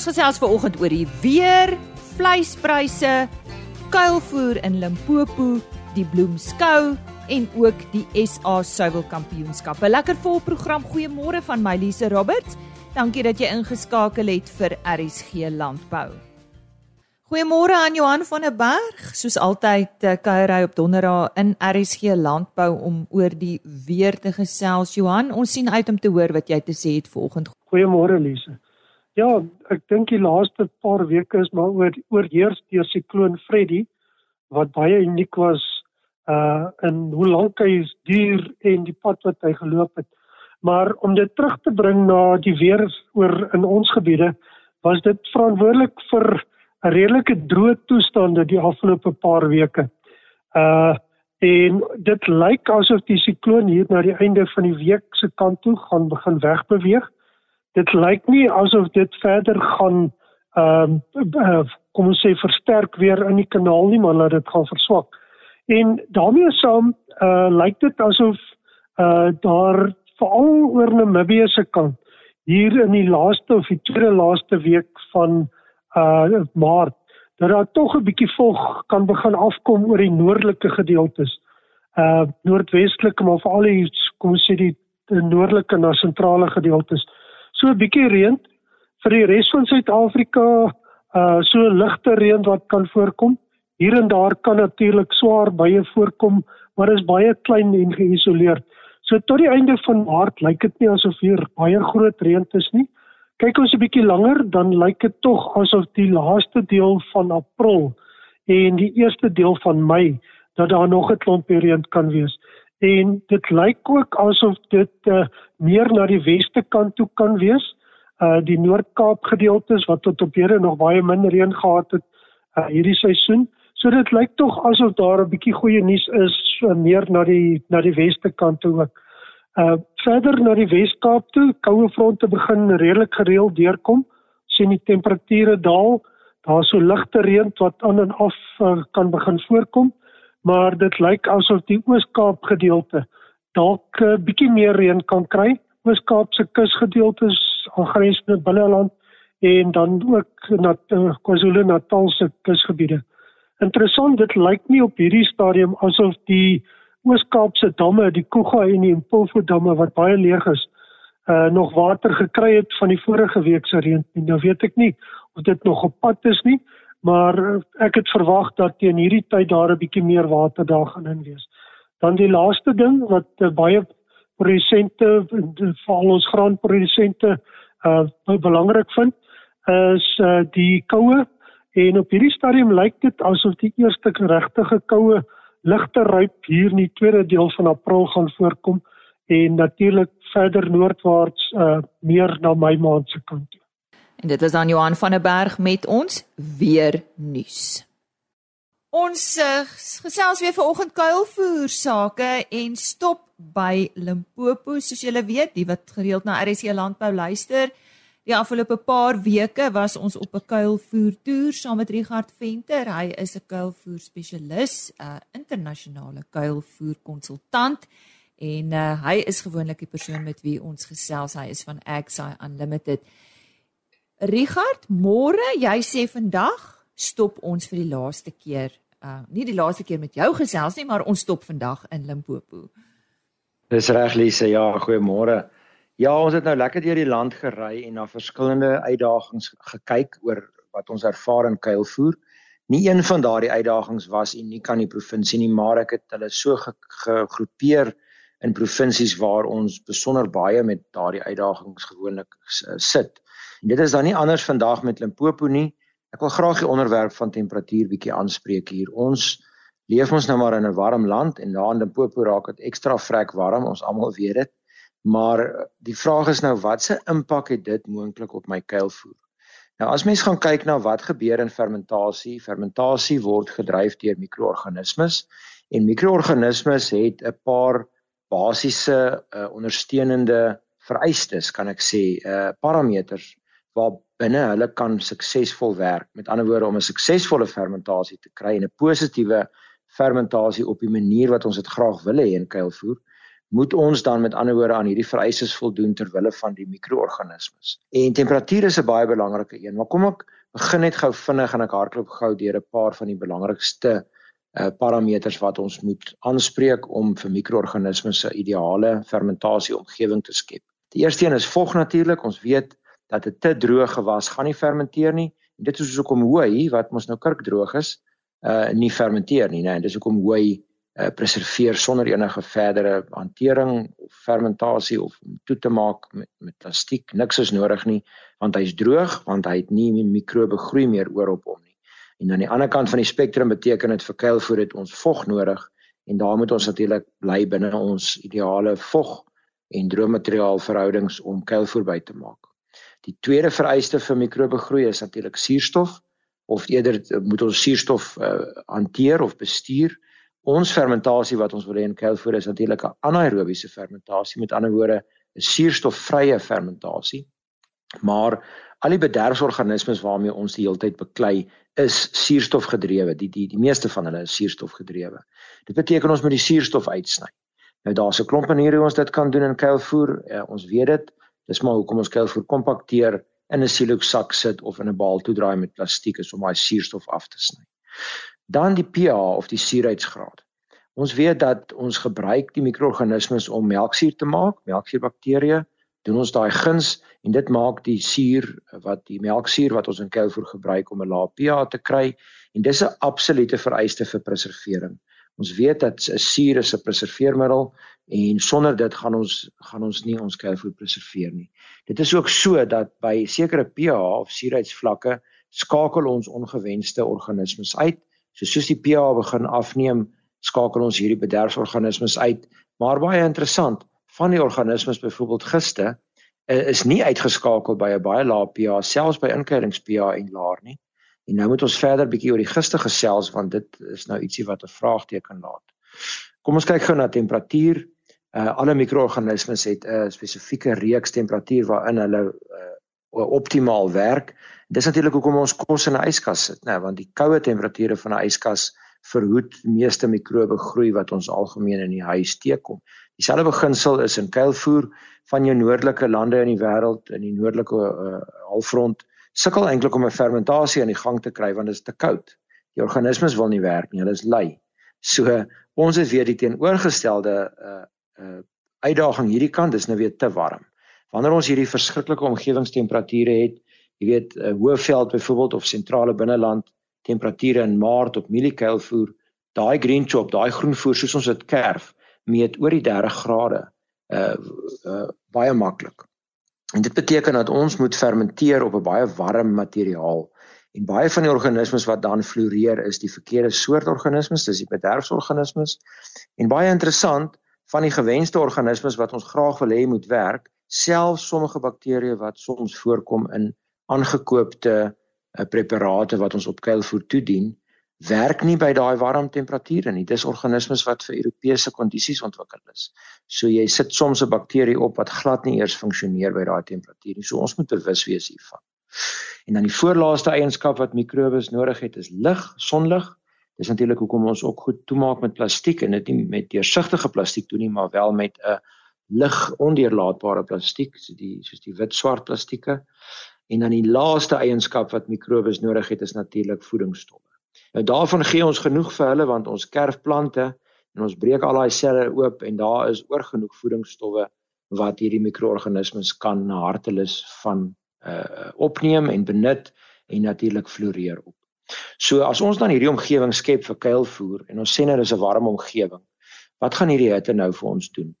Ons gesels vanoggend oor die weer, vleispryse, kuilvoer in Limpopo, die bloemskou en ook die SA Suiwel Kampioenskappe. Lekker vol program. Goeiemôre van my Lise Roberts. Dankie dat jy ingeskakel het vir RSG Landbou. Goeiemôre aan Johan van der Berg. Soos altyd eh, kuier hy op Donderdag in RSG Landbou om oor die weer te gesels. Johan, ons sien uit om te hoor wat jy te sê het vanoggend. Goeiemôre Lise. Ja, ek dink die laaste paar weke is maar oor oorheers deur sikloon Freddy wat baie uniek was uh in hoe lank hy duur en die pad wat hy geloop het. Maar om dit terug te bring na die weer oor in ons gebiede, was dit verantwoordelik vir 'n redelike droë toestande die afgelope paar weke. Uh en dit lyk asof die sikloon hier na die einde van die week se kant toe gaan begin wegbeweeg dit lyk nie asof dit verder gaan ehm uh, kom ons sê versterk weer in die kanaal nie maar laat dit gaan verswak. En daarmee saam uh lyk dit asof uh daar veral oor Namibië se kant hier in die laaste of die tweede laaste week van uh Maart dat daar tog 'n bietjie vog kan begin afkom oor die noordelike gedeeltes. Uh noordwestelike maar veral die kom ons sê die, die noordelike na sentrale gedeeltes. So 'n bietjie reën vir die res van Suid-Afrika uh so ligte reën wat kan voorkom. Hier en daar kan natuurlik swaar baie voorkom, maar is baie klein en geïsoleerd. So tot die einde van Maart lyk dit nie asof hier baie groot reën is nie. Kyk ons 'n bietjie langer, dan lyk dit tog asof die laaste deel van April en die eerste deel van Mei dat daar nog 'n klomp reën kan wees en dit lyk ook asof dit uh, meer na die weste kant toe kan wees. Uh die Noord-Kaap gedeeltes wat tot op hede nog baie min reën gehad het uh, hierdie seisoen. So dit lyk tog asof daar 'n bietjie goeie nuus is uh, meer na die na die weste kant toe ook. Uh verder na die Wes-Kaap toe, koue fronte begin redelik gereeld deurkom. sien die temperature daal. Daar's so ligte reën wat aan en af uh, kan begin voorkom maar dit lyk asof die Oos-Kaap gedeelte dalk 'n uh, bietjie meer reën kan kry. Oos-Kaap se kusgedeeltes aangrensende binneland en dan ook na uh, KwaZulu-Natal se kusgebiede. Interessant, dit lyk nie op hierdie stadium asof die Oos-Kaap se damme, die Kuga en die Mpofu damme wat baie leeg is, uh nog water gekry het van die vorige week se reën. Nou weet ek nie of dit nog op pad is nie, maar eh, ek het verwag dat teen hierdie tyd daar 'n bietjie meer water daar gaan in wees. Dan die laaste ding wat uh, baie produsente veral ons graanprodusente uh belangrik vind is uh die koue en op hierdie stadium lyk dit asof die eerste regtige koue ligte ryp hier in die tweede deel van April gaan voorkom en natuurlik verder noordwaarts uh meer na Mei maand se kant toe. En dit is dan Johan van der Berg met ons weer nuus. Ons uh, gesels weer vanoggend kuilvoer sake en stop by Limpopo soos julle weet, die wat gereeld na RC landbou luister. Die afgelope paar weke was ons op 'n kuilvoer toer saam met Richard Venter. Hy is 'n kuilvoer spesialis, 'n uh, internasionale kuilvoer konsultant en uh, hy is gewoonlik die persoon met wie ons gesels. Hy is van Agsai Unlimited. Richard, môre, jy sê vandag stop ons vir die laaste keer. Uh nie die laaste keer met jou gesels nie, maar ons stop vandag in Limpopo. Dis reg Lise, ja, goeiemôre. Ja, ons het nou lekker deur die land gery en na verskillende uitdagings gekyk oor wat ons ervaar in kuilvoer. Nie een van daardie uitdagings was uniek aan die provinsie nie, maar ek het hulle so gegroepeer in provinsies waar ons besonder baie met daardie uitdagings gewoonlik sit. En dit is dan nie anders vandag met Limpopo nie. Ek wil graag die onderwerp van temperatuur bietjie aanspreek hier. Ons leef ons nou maar in 'n warm land en daar in Limpopo raak dit ekstra vrek warm, ons almal weet dit. Maar die vraag is nou watse impak het dit moontlik op my kuilvoer? Nou as mens gaan kyk na wat gebeur in fermentasie, fermentasie word gedryf deur mikroorganismes en mikroorganismes het 'n paar basiese uh, ondersteunende vereistes, kan ek sê, uh parameters waar binne hulle kan suksesvol werk. Met ander woorde om 'n suksesvolle fermentasie te kry en 'n positiewe fermentasie op die manier wat ons dit graag wil hê in kuilvoer, moet ons dan met ander woorde aan hierdie vereistes voldoen ter wille van die mikroorganismes. En temperatuur is 'n baie belangrike een, maar kom ek begin net gou vinnig en ek hardloop gou deur 'n paar van die belangrikste uh parameters wat ons moet aanspreek om vir mikroorganismes 'n ideale fermentasie omgewing te skep. Die eerste een is vog natuurlik. Ons weet dat 'n te droë gewas gaan nie fermenteer nie. En dit is hoekom hooi wat mos nou kurkdroog is, uh nie fermenteer nie, né? Nee. Dis hoekom hooi uh, preserveer sonder enige verdere hantering of fermentasie of om toe te maak met met plastiek. Niks is nodig nie want hy's droog, want hy het nie mikrobe groei meer oor op hom nie. En aan die ander kant van die spektrum beteken dit vir kuilvoer het ons vog nodig en daar moet ons natuurlik bly binne ons ideale vog en droommateriaal verhoudings om kuilvoer by te maak. Die tweede vereiste vir mikrobe groei is natuurlik suurstof of eerder moet ons suurstof uh, hanteer of bestuur. Ons fermentasie wat ons wil hê in kuilvoer is natuurlik 'n anaerobiese fermentasie, met ander woorde 'n suurstofvrye fermentasie. Maar al die bederfsorganismes waarmee ons die hele tyd beklei, is suurstofgedrewe. Die die die meeste van hulle is suurstofgedrewe. Dit beteken ons moet die suurstof uitsny. Nou daar's 'n klomp maniere hoe ons dit kan doen in kuilvoer. Ja, ons weet dit. Dis maar hoekom ons kuilvoer kompakteer in 'n silo sak sit of in 'n baal toedraai met plastiek is om daai suurstof af te sny. Dan die pH of die suurheidsgraad. Ons weet dat ons gebruik die mikroorganismes om melksuur te maak, melksuurbakterieë doen ons daai guns en dit maak die suur wat die melksuur wat ons in kuilvoer gebruik om 'n lae pH te kry en dis 'n absolute vereiste vir preservering. Ons weet dat 'n suur is 'n preserveermiddel en sonder dit gaan ons gaan ons nie ons kuilvoer preserveer nie. Dit is ook so dat by sekere pH of suurheidsvlakke skakel ons ongewenste organismes uit So soos die pH begin afneem, skakel ons hierdie bederfsorganismes uit. Maar baie interessant, van die organismes byvoorbeeld giste eh, is nie uitgeskakel by 'n baie lae pH selfs by inkeerings pH en laer nie. En nou moet ons verder bietjie oor die giste gesels want dit is nou ietsie wat 'n vraagteken laat. Kom ons kyk gou na temperatuur. Uh alle mikroorganismes het 'n spesifieke reeks temperatuur waarin hulle uh, optimaal werk. Dis natuurlik hoekom ons kos in 'n yskas sit, né, want die koue temperature van 'n yskas verhoed meeste mikrobe groei wat ons algemeen in die huis teekom. Dieselfde beginsel is in kuilvoer van jou noordelike lande in die wêreld in die noordelike uh, halfrond sukkel eintlik om 'n fermentasie aan die gang te kry want dit is te koud. Die organismes wil nie werk nie, hulle is lui. So ons is weer die teenoorgestelde uh uh uitdaging hierdie kant, dis nou weer te warm. Wanneer ons hierdie verskriklike omgewingstemperature het, jy weet uh, Hoëveld byvoorbeeld of sentrale binneland temperature in Maart op mieliekuilvoer, daai green chop, daai groenvoer soos ons dit kerf, meet oor die 30 grade uh uh baie maklik. En dit beteken dat ons moet fermenteer op 'n baie warm materiaal. En baie van die organismes wat dan floreer is die verkeerde soort organismes, dis die bederfsorganismes. En baie interessant, van die gewenste organismes wat ons graag wil hê moet werk, selfs sommige bakterieë wat soms voorkom in aangekoopte uh, preparate wat ons op kuilvoer toedien, werk nie by daai warm temperature nie. Dis organismes wat vir Europese kondisies ontwikkel is. So jy sit soms 'n bakterie op wat glad nie eers funksioneer by daai temperatuur nie. So ons moet bewus wees hiervan. En dan die voorlaaste eienskap wat mikrobes nodig het is lig, sonlig. Dis natuurlik hoekom ons ook goed toemaak met plastiek en dit nie met deursigtige plastiek doen nie, maar wel met 'n lig ondeurlaatbare plastiek, so die soos die wit swart plastieke. En dan die laaste eienskap wat mikrobes nodig het is natuurlik voedingsstowwe. Nou daarvan gee ons genoeg vir hulle want ons kerf plante en ons breek al daai selle oop en daar is oor genoeg voedingsstowwe wat hierdie mikroorganismes kan na hartelus van uh opneem en benut en natuurlik floreer op. So as ons dan hierdie omgewing skep vir kuilvoer en ons sê nou dis 'n warm omgewing, wat gaan hierdie hitte nou vir ons doen?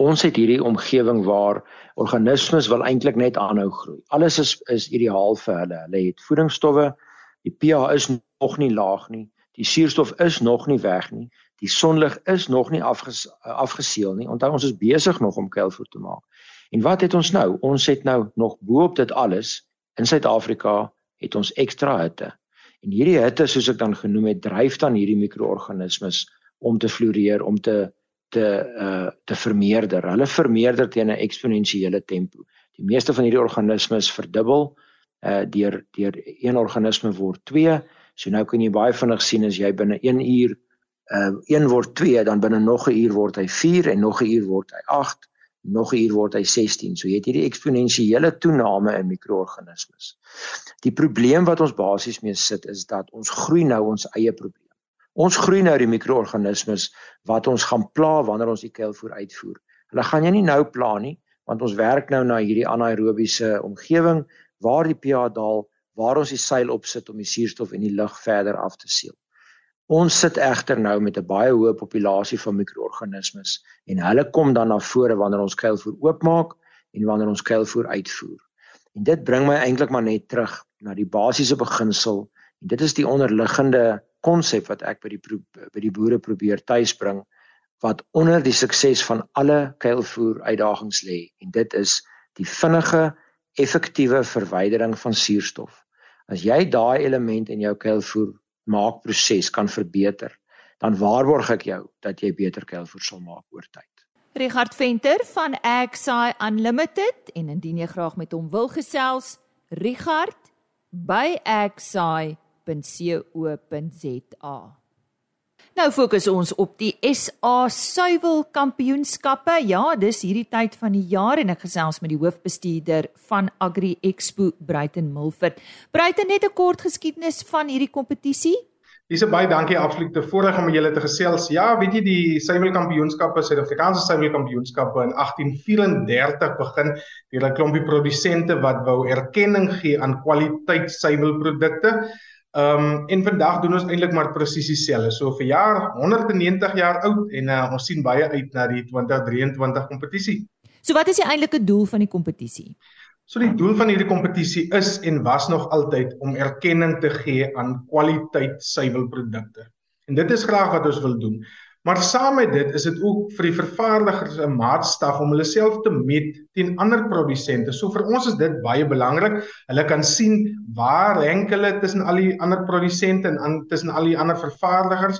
Ons het hierdie omgewing waar organismes wil eintlik net aanhou groei. Alles is is ideaal vir hulle. Hulle het voedingsstowwe. Die pH is nog nie laag nie. Die suurstof is nog nie weg nie. Die sonlig is nog nie afges, afgeseël nie. Onthou ons is besig nog om kuilvoer te maak. En wat het ons nou? Ons het nou nog bo-op dit alles in Suid-Afrika het ons ekstra hitte. En hierdie hitte soos ek dan genoem het, dryf dan hierdie mikroorganismes om te floreer, om te te uh te vermeerder. Hulle vermeerder teen 'n eksponensiële tempo. Die meeste van hierdie organismes verdubbel uh deur deur een organisme word 2. So nou kan jy baie vinnig sien as jy binne 1 uur uh 1 word 2, dan binne nog 'n uur word hy 4 en nog 'n uur word hy 8, nog 'n uur word hy 16. So jy het hierdie eksponensiële toename in mikroorganismes. Die probleem wat ons basies mee sit is dat ons groei nou ons eie probleem. Ons groei nou die mikroorganismes wat ons gaan pla wanneer ons die kuilvoer uitvoer. Hulle gaan jy nie nou pla nie, want ons werk nou na hierdie anaerobiese omgewing waar die pH daal, waar ons die seil opsit om die suurstof en die lug verder af te seël. Ons sit egter nou met 'n baie hoë populasie van mikroorganismes en hulle kom dan na vore wanneer ons kuilvoer oopmaak en wanneer ons kuilvoer uitvoer. En dit bring my eintlik maar net terug na die basiese beginsel en dit is die onderliggende konsep wat ek by die by die boere probeer tuisbring wat onder die sukses van alle kuilvoer uitdagings lê en dit is die vinnige effektiewe verwydering van suurstof. As jy daai element in jou kuilvoer maakproses kan verbeter, dan waarborg ek jou dat jy beter kuilvoer sal maak oor tyd. Richard Venter van Agsai Unlimited en indien jy graag met hom wil gesels, Richard by agsai.co.za. Nou fokus ons op die SA Suiwel Kampioenskappe. Ja, dis hierdie tyd van die jaar en ek gesels met die hoofbestuurder van Agri Expo, Bruiten Milford. Bruiten net 'n kort geskiedenis van hierdie kompetisie. Dis baie dankie absoluut te voorreg om julle te gesels. Ja, weet jy die Suiwel Kampioenskappe, Suid-Afrikaanse Suiwel Kampioenskappe in 1834 begin deur 'n klompie produsente wat wou erkenning gee aan kwaliteit suiwelprodukte. Ehm um, en vandag doen ons eintlik maar presies dieselfde. So vir jaar 190 jaar oud en uh, ons sien baie uit na die 2023 kompetisie. So wat is die eintlike doel van die kompetisie? So die doel van hierdie kompetisie is en was nog altyd om erkenning te gee aan kwaliteit suiwelprodukte. En dit is graag wat ons wil doen. Maar saam met dit is dit ook vir die vervaardigers 'n maatstaf om hulle self te meet teen ander produsente. So vir ons is dit baie belangrik. Hulle kan sien waar rank hulle tussen al die ander produsente en an, tussen al die ander vervaardigers.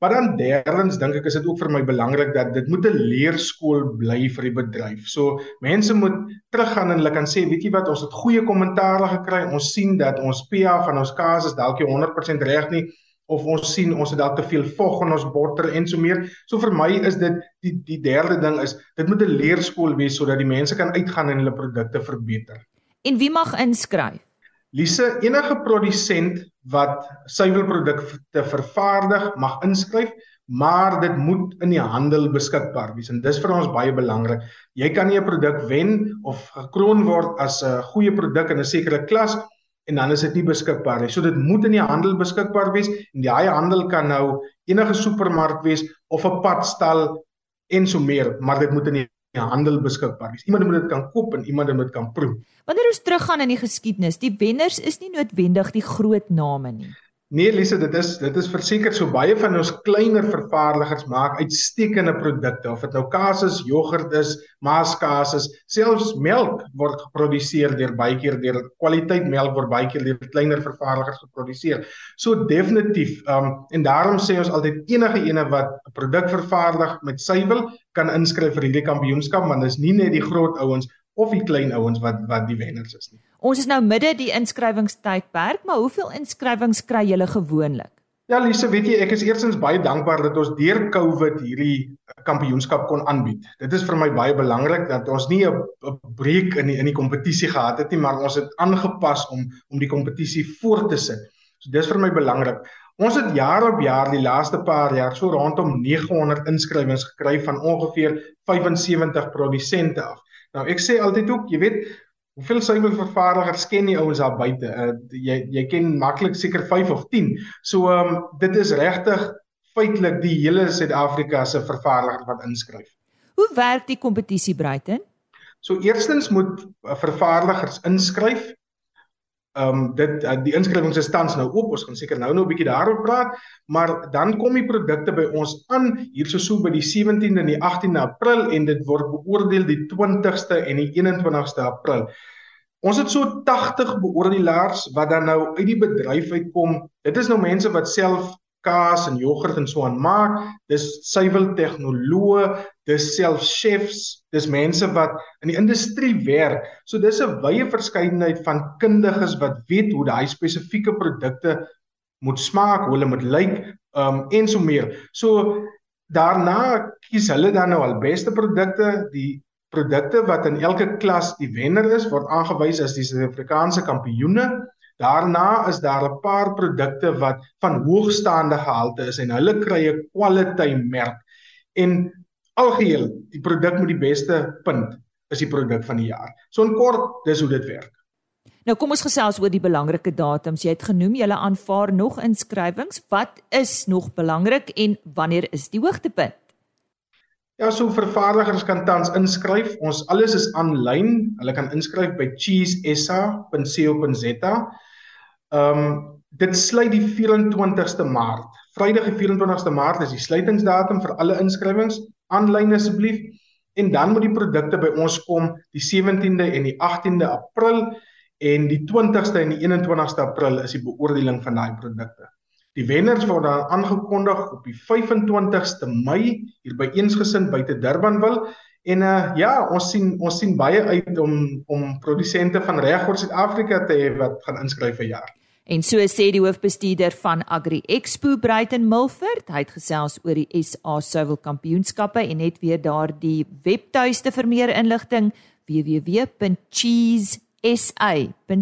Maar dan derdens dink ek is dit ook vir my belangrik dat dit moet 'n leerskool bly vir die bedryf. So mense moet teruggaan en hulle kan sê, weet jy wat, ons het goeie kommentaar gekry. Ons sien dat ons PA van ons kaas is dalk nie 100% reg nie of ons sien ons het dalk te veel vog in ons botter en so meer. So vir my is dit die die derde ding is dit moet 'n leerskool wees sodat die mense kan uitgaan en hulle produkte verbeter. En wie mag inskryf? Lise, enige produsent wat suiwelprodukte vervaardig mag inskryf, maar dit moet in die handel beskikbaar wees en dis vir ons baie belangrik. Jy kan nie 'n produk wen of gekroon word as 'n goeie produk in 'n sekere klas en dan is dit nie beskikbaar nie. So dit moet in die handel beskikbaar wees en daai handel kan nou enige supermark wees of 'n padstal en so meer, maar dit moet in die handel beskikbaar wees. Iemand moet dit kan koop en iemand moet dit kan proe. Wanneer ons teruggaan in die geskiedenis, die wenners is nie noodwendig die groot name nie. Nee Lise, dit is dit is verseker so baie van ons kleiner vervaardigers maak uitstekende produkte of dit nou kaas is, jogurt is, maaskaas is, selfs melk word geproduseer deur baie keer deur kwaliteit melk word baie keer deur kleiner vervaardigers geproduseer. So definitief, um en daarom sê ons altyd enige ene wat 'n produk vervaardig met suiwel kan inskryf vir hierdie kampioenskap, want dit is nie net die groot ouens of die klein ouens wat wat die wenners is nie. Ons is nou midde die inskrywingstydperk, maar hoeveel inskrywings kry julle gewoonlik? Ja, Lise, weet jy, ek is eersins baie dankbaar dat ons deur COVID hierdie kampioenskap kon aanbied. Dit is vir my baie belangrik dat ons nie 'n breek in die in die kompetisie gehad het nie, maar ons het aangepas om om die kompetisie voort te sit. So dis vir my belangrik. Ons het jaar op jaar die laaste paar jaar so rondom 900 inskrywings gekry van ongeveer 75 produsente af. Nou ek sê altyd ook, jy weet, hoeveel suiwelvervaardigers ken die ouens daar buite? Uh, jy jy ken maklik seker 5 of 10. So ehm um, dit is regtig feitelik die hele Suid-Afrika se vervaardigers wat inskryf. Hoe werk die kompetisie Bruiten? So eerstens moet vervaardigers inskryf Ehm um, dit uh, die inskrywings is tans nou oop. Ons gaan seker nou nou 'n bietjie daaroor praat, maar dan kom die produkte by ons aan hierso so by die 17de en die 18de April en dit word beoordeel die 20ste en die 21ste April. Ons het so 80 beoordelaars wat dan nou uit die bedryf uitkom. Dit is nou mense wat self kaas en jogurt en so aan maak. Dis suiwel tegnoloë, dis self chefs, dis mense wat in die industrie werk. So dis 'n wye verskeidenheid van kundiges wat weet hoe daai spesifieke produkte moet smaak, hoe hulle moet lyk um, en so meer. So daarna kies hulle dan nou al beste produkte, die produkte wat in elke klas die wenner is, word aangewys as die Suid-Afrikaanse kampioene. Daarna is daar 'n paar produkte wat van hoogstaande gehalte is en hulle kry 'n quality merk. En algeheel, die produk met die beste punt is die produk van die jaar. So in kort, dis hoe dit werk. Nou kom ons gesels oor die belangrike datums. Jy het genoem jy aanvaar nog inskrywings. Wat is nog belangrik en wanneer is die hoogtepunt? Ja, so vervaardigers kan tans inskryf. Ons alles is aanlyn. Hulle kan inskryf by cheesesa.co.za. Ehm um, dit sluit die 24ste Maart. Vrydag die 24ste Maart is die sluitingsdatum vir alle inskrywings. Aanlyn asseblief. En dan moet die produkte by ons kom die 17de en die 18de April en die 20ste en die 21ste April is die beoordeling van daai produkte. Die wenners word dan aangekondig op die 25ste Mei hier by Eensgesind buite Durbanville en uh, ja, ons sien ons sien baie uit om om produsente van regoor Suid-Afrika te hê wat gaan inskryf vir jaar. En so sê die hoofbestuurder van Agri Expo Bruiten Milford, hy het gesels oor die SA Suiwel Kampioenskappe en net weer daardie webtuiste vir meer inligting www.cheese sa.co.za.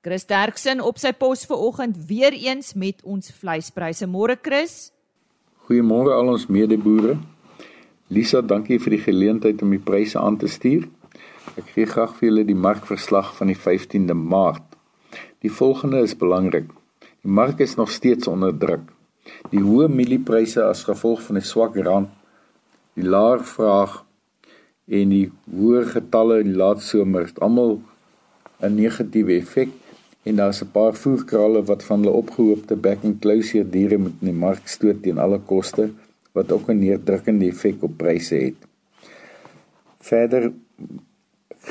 Chris Derksen op sy pos ver oggend weer eens met ons vleispryse. Môre Chris. Goeiemôre al ons medeboere. Lisa, dankie vir die geleentheid om die pryse aan te stuur. Ek gee graag vir julle die markverslag van die 15de Maart. Die volgende is belangrik. Die mark is nog steeds onder druk. Die hoë mieliepryse as gevolg van die swak rand, die laer vraag en die hoë getalle in die laat somer het almal 'n negatiewe effek en daar's 'n paar voerkrale wat van hulle opgehoopte back and closure diere moet in die mark stoot teen alle koste wat ook 'n neerdrukkende effek op pryse het. Verder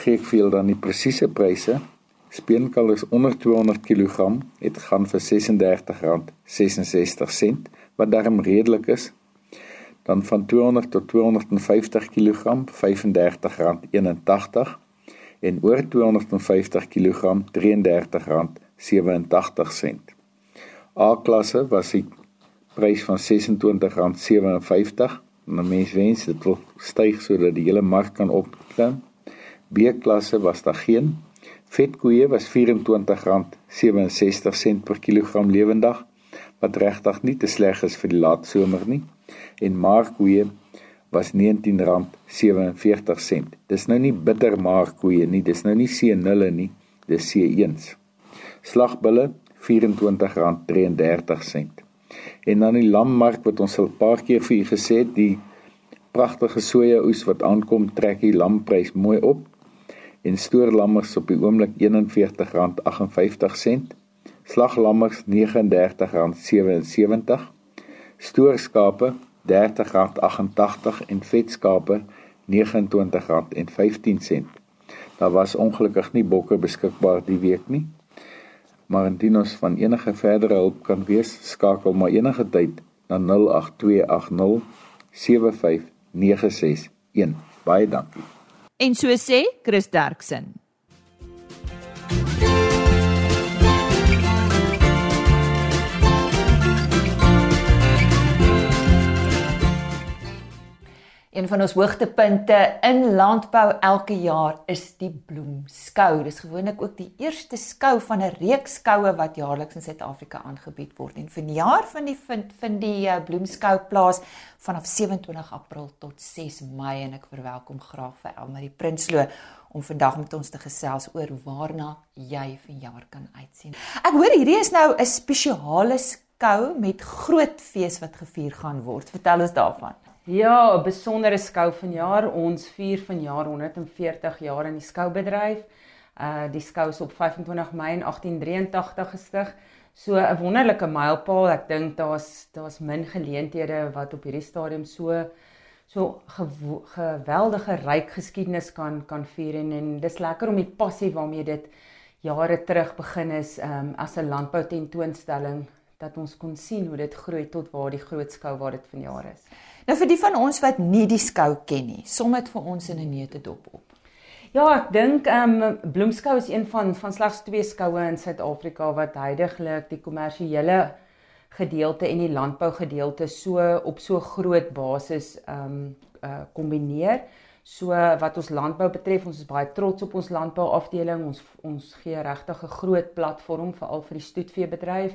gee ek veel dan die presiese pryse. Speenkalvers onder 200 kg het gaan vir R36.66 wat darm redelik is dan van 200 tot 250 kg R35.81 en oor 250 kg R33.87. A-klasse was die prys van R26.57 en mens wens dit wil styg sodat die hele mark kan opklim. B-klasse was daar geen. Vetkoeie was R24.67 per kilogram lewendig wat regtig nie te sleg is vir die laat somer nie en markkoeie was R19.47. Dis nou nie bitter markkoeie nie, dis nou nie C0 nie, dis C1s. Slagbulle R24.33. En dan die lammark wat ons al 'n paar keer vir u gesê het, die pragtige soja oes wat aankom, trek die lamprys mooi op. En stoorlammers op die oomblik R41.58. Slaglammers R39.77. Stoorskape R30.88 en vetskape R29.15. Daar was ongelukkig nie bokke beskikbaar die week nie. Maar indien ons van enige verdere hulp kan wees, skakel maar enige tyd na 08280 75961. Baie dankie. En so sê Chris Derksen. Een van ons hoogtepunte in landbou elke jaar is die bloemskou. Dis gewoonlik ook die eerste skou van 'n reeks skoue wat jaarliks in Suid-Afrika aangebied word. En vanjaar van die vind vind die uh, bloemskou plaas vanaf 27 April tot 6 Mei en ek verwelkom graag vir Elmarie Prinsloo om vandag met ons te gesels oor waarna jy vanjaar kan uitsien. Ek hoor hierdie is nou 'n spesiale skou met groot fees wat gevier gaan word. Vertel ons daarvan. Ja, 'n besondere skou vanjaar. Ons vier vanjaar 140 jaar in die skoubedryf. Uh die skou is op 25 Mei 1883 gestig. So 'n wonderlike mylpaal. Ek dink daar's daar's min geleenthede wat op hierdie stadium so so geweldige ryk geskiedenis kan kan vier en en dis lekker om die passie waarmee dit jare terug begin is um as 'n landbou tentoonstelling dat ons kon sien hoe dit groei tot waar die groot skou waar dit vanjaar is. Nou vir die van ons wat nie die skou ken nie, som dit vir ons in 'n neutedop op. Ja, ek dink ehm um, Bloemskou is een van van slegs twee skoue in Suid-Afrika wat heidaglik die kommersiële gedeelte en die landbou gedeelte so op so groot basis ehm um, uh kombineer. So wat ons landbou betref, ons is baie trots op ons landbou afdeling. Ons ons gee regtig 'n groot platform veral vir die stoetveebedryf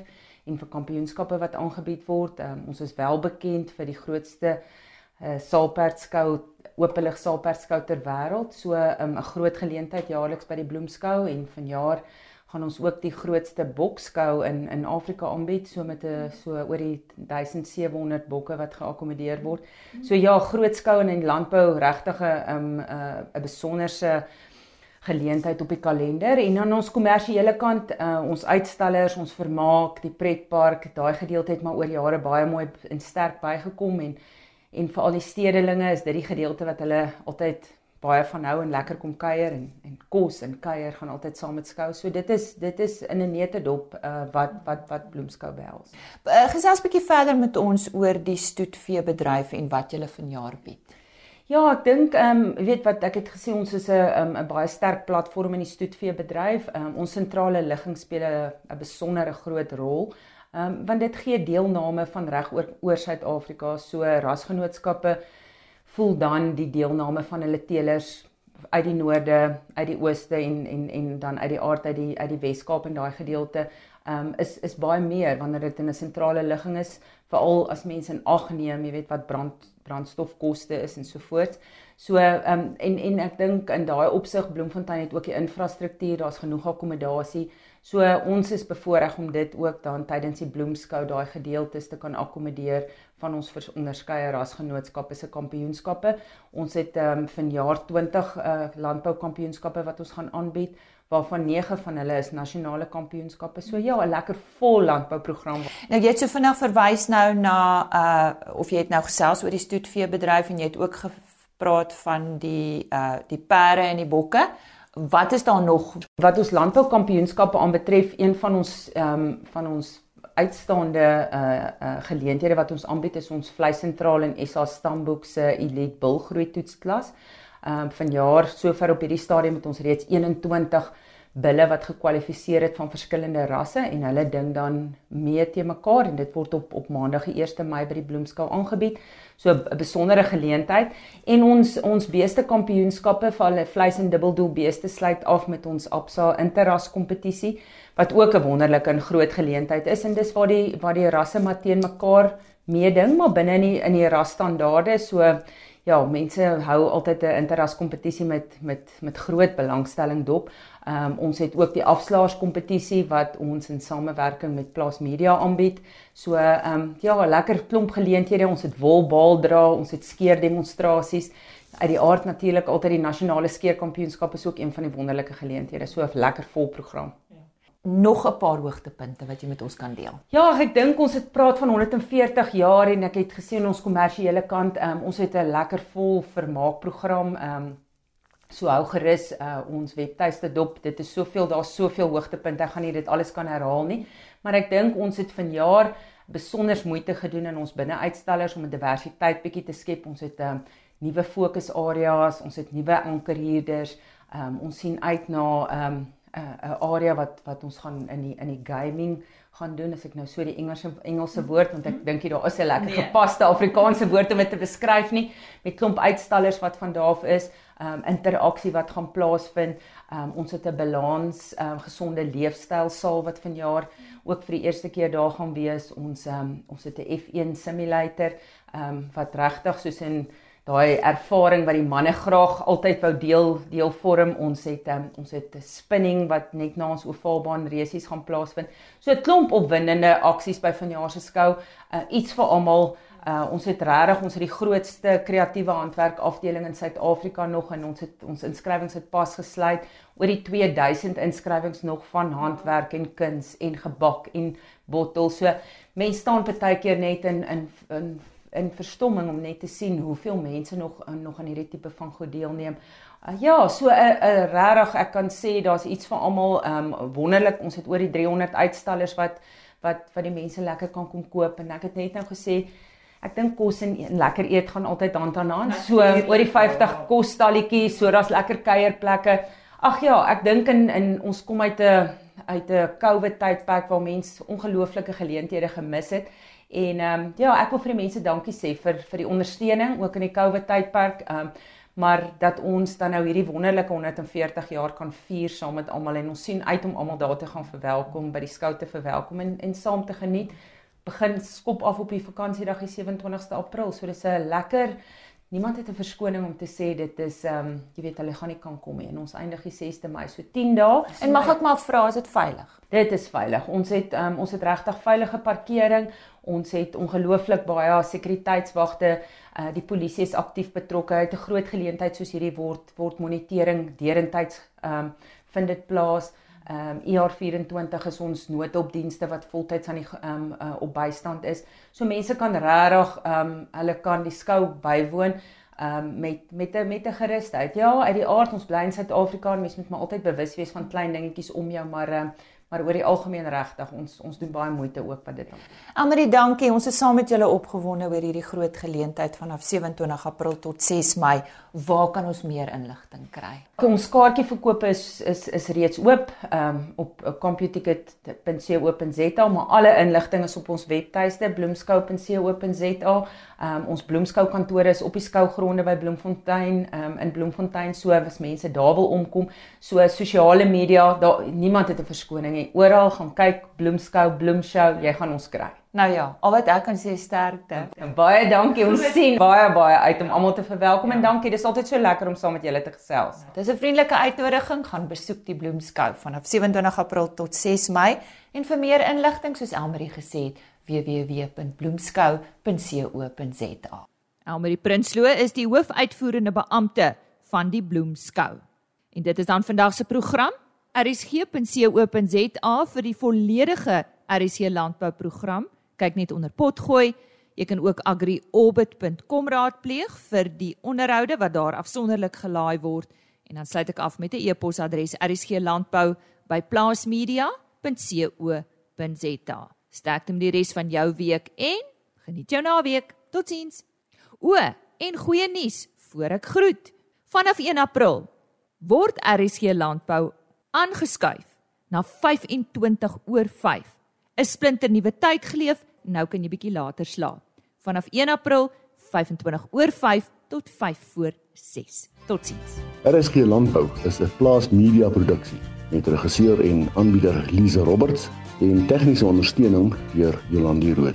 en vir kampioenskappe wat aangebied word. Um, ons is wel bekend vir die grootste uh, saalperdskou, oopelig saalperdskou ter wêreld. So ehm, 'n um, groot geleentheid jaarliks by die Bloemskou en vanjaar gaan ons ook die grootste bokskou in in Afrika aanbied so met 'n so oor die 1700 bokke wat geakkommodeer word. So ja, groot skou in die landbou regtig 'n um, 'n uh, 'n besonderse geleentheid op die kalender en aan ons kommersiële kant uh, ons uitstallers, ons vermaak, die pretpark, daai gedeelte het maar oor jare baie mooi en sterk bygekom en en vir al die stedelinge is dit die gedeelte wat hulle altyd baie van hou en lekker kom kuier en en kos en kuier gaan altyd saam met skou. So dit is dit is in 'n netedop uh, wat wat wat Bloemskou behels. Uh, gesels 'n bietjie verder met ons oor die stoetvee bedryf en wat julle vanjaar bied. Ja, ek dink ehm um, weet wat ek het gesê ons is 'n um, 'n baie sterk platform in die stoetvee bedryf. Um, ons sentrale ligging speel 'n besondere groot rol. Ehm um, want dit gee deelname van reg oor oor Suid-Afrika, so rasgenootskappe voel dan die deelname van hulle teelers uit die noorde, uit die ooste en en en dan uit die aard uit die uit die Weskaap en daai gedeelte um, is is baie meer wanneer dit in 'n sentrale ligging is, veral as mense in ag neem, jy weet wat brand brandstofkoste is en so voort. So ehm um, en en ek dink in daai opsig Bloemfontein het ook die infrastruktuur, daar's genoeg akkommodasie. So ons is bevoorreg om dit ook dan tydens die bloemskou daai gedeeltes te kan akkommodeer van ons onderskeie rasgenootskappe se kampioenskappe. Ons het ehm um, vanjaar 20 uh, landboukampioenskappe wat ons gaan aanbied waarvan 9 van hulle is nasionale kampioenskappe. So ja, 'n lekker vol landbouprogram. Nou jy het so vinnig verwys nou na uh of jy het nou gesels oor die stoetveebedryf en jy het ook gepraat van die uh die perde en die bokke. Wat is daar nog wat ons landboukampioenskappe aanbetref? Een van ons ehm um, van ons uitstaande uh uh geleenthede wat ons aanbied is ons vleisentraal en SA Stamboek se Elite Bulgroei toetsklas. Um, vanjaar sover op hierdie stadium het ons reeds 21 bulle wat gekwalifiseer het van verskillende rasse en hulle ding dan mee te mekaar en dit word op op Maandag die 1 Mei by die Bloemskou aangebied. So 'n besondere geleentheid en ons ons beeste kampioenskappe vir hulle vleis en dubbeldoel beeste sluit af met ons Absa interras kompetisie wat ook 'n wonderlike en groot geleentheid is en dis waar die waar die rasse teen mekaar meeding maar binne in die in die rasstandaarde so ja mense hou altyd 'n interras kompetisie met met met groot belangstelling dop. Ehm um, ons het ook die afslaers kompetisie wat ons in samewerking met Plaas Media aanbied. So ehm um, ja, lekker klomp geleenthede. Ons het wolbal dra, ons het skeer demonstrasies. Uit die aard natuurlik altyd die nasionale skeerkampioenskap is ook een van die wonderlike geleenthede. So 'n lekker vol program nog 'n paar hoogtepunte wat jy met ons kan deel. Ja, ek dink ons het praat van 140 jaar en ek het gesien ons kommersiële kant, um, ons het 'n lekker vol vermaakprogram. Um, So hou gerus uh, ons webtuiste dop. Dit is soveel, daar's soveel hoogtepunte. Ek gaan nie dit alles kan herhaal nie, maar ek dink ons het vanjaar besonder moeite gedoen in ons binne-uitstallers om 'n diversiteit bietjie te skep. Ons het 'n um, nuwe fokusareas, ons het nuwe ankerhuurders. Um, ons sien uit na um, 'n area wat wat ons gaan in die in die gaming gaan doen as ek nou so die Engelse Engelse woord want ek dink jy daar is 'n lekker nee. gepaste Afrikaanse woord om dit te beskryf nie met klomp uitstallers wat van daar af is, ehm um, interaksie wat gaan plaasvind. Ehm um, ons het 'n balans ehm um, gesonde leefstyl saal wat vanjaar ook vir die eerste keer daar gaan wees. Ons ehm um, ons het 'n F1 simulator ehm um, wat regtig soos in daai ervaring wat die manne graag altyd wou deel deel vorm ons het um, ons het 'n spinning wat net na ons ovaalbaan resies gaan plaasvind. So 'n klomp opwindende aksies by vanjaar se skou, uh, iets vir almal. Uh, ons het regtig ons het die grootste kreatiewe handwerk afdeling in Suid-Afrika nog en ons het ons inskrywings het pas gesluit oor die 2000 inskrywings nog van handwerk en kuns en gebak en bottel. So mense staan baie keer net in in in in verstomming om net te sien hoeveel mense nog uh, nog aan hierdie tipe van goed deelneem. Uh, ja, so 'n uh, uh, regtig ek kan sê daar's iets vir almal um wonderlik. Ons het oor die 300 uitstallers wat wat wat die mense lekker kan kom koop en ek het net nou gesê ek dink kos en, en lekker eet gaan altyd hand aan hand. So oor die 50 kosstalletjies, so daar's lekker kuierplekke. Ag ja, ek dink in in ons kom uit 'n uit 'n COVID tydperk waar mense ongelooflike geleenthede gemis het. En ehm um, ja, ek wil vir die mense dankie sê vir vir die ondersteuning ook in die COVID tydperk. Ehm um, maar dat ons dan nou hierdie wonderlike 140 jaar kan vier saam met almal en ons sien uit om almal daar te gaan verwelkom by die skou te verwelkom en en saam te geniet begin skop af op die vakansiedag die 27ste April. So dis 'n lekker niemand het 'n verskoning om te sê dit is ehm um, jy weet hulle gaan nie kan kom nie. En ons eindig die 6de Mei, so 10 dae. En mag ek maar vra, is dit veilig? Dit is veilig. Ons het ehm um, ons het regtig veilige parkering. Ons het ongelooflik baie sekuriteitswagte. Uh die polisie is aktief betrokke. Uit 'n groot geleentheid soos hierdie word word monitering deurentyd ehm um, vind dit plaas. Ehm um, ER24 is ons noodopdienste wat voltyds aan die ehm um, uh, op bystand is. So mense kan regtig ehm um, hulle kan die skou bywoon ehm um, met met 'n met 'n gerusheid. Ja, uit die aard ons bly in Suid-Afrika en mense moet maar altyd bewus wees van klein dingetjies om jou, maar ehm um, maar oor die algemeen regtig ons ons doen baie moeite ook wat dit dan. Almarie, dankie. Ons is saam met julle opgewonde oor hierdie groot geleentheid vanaf 27 April tot 6 Mei. Waar kan ons meer inligting kry? Ons kaartjieverkoop is is is reeds oop um, op computicket.co.za, maar alle inligting is op ons webtuiste bloemskou.co.za. Um, ons bloemskou kantore is op die skougronde by Bloemfontein um, in Bloemfontein so as mense daar wil omkom. So sosiale media, daar niemand het 'n verskoning nie. Oral gaan kyk bloemskou, bloemshow, jy gaan ons kry. Nou ja, al wat ek kan sê sterkte. En baie dankie. Ons sien baie baie uit om almal te verwelkom ja. en dankie. Dis altyd so lekker om saam met julle te gesels. Dis 'n vriendelike uitnodiging. Gaan besoek die bloemskou vanaf 27 April tot 6 Mei en vir meer inligting soos Elmarie gesê het www.bloemskou.co.za. Elmarie Prinsloo is die hoofuitvoerende beampte van die bloemskou. En dit is dan vandag se program. RSG.co.za vir die volledige RSG landbouprogram kyk net onder potgooi. Jy kan ook agriorbit.com raadpleeg vir die onderhoude wat daar afsonderlik gelaai word en dan sluit ek af met 'n e-posadres rsglandbou@plaasmedia.co.za. Sterkte met die res van jou week en geniet jou naweek. Totsiens. O, en goeie nuus voor ek groet. Vanaf 1 April word RSG Landbou aangeskuif na 25 oor 5. 'n Splinter nuwe tyd geleef nou kan jy bietjie later slaap. Vanaf 1 April 25 oor 5 tot 5 voor 6. Totsiens. RSG Landbou is 'n plaas media produksie met regisseur en aanbieder Lize Roberts en tegniese ondersteuning deur Jolande Rooi.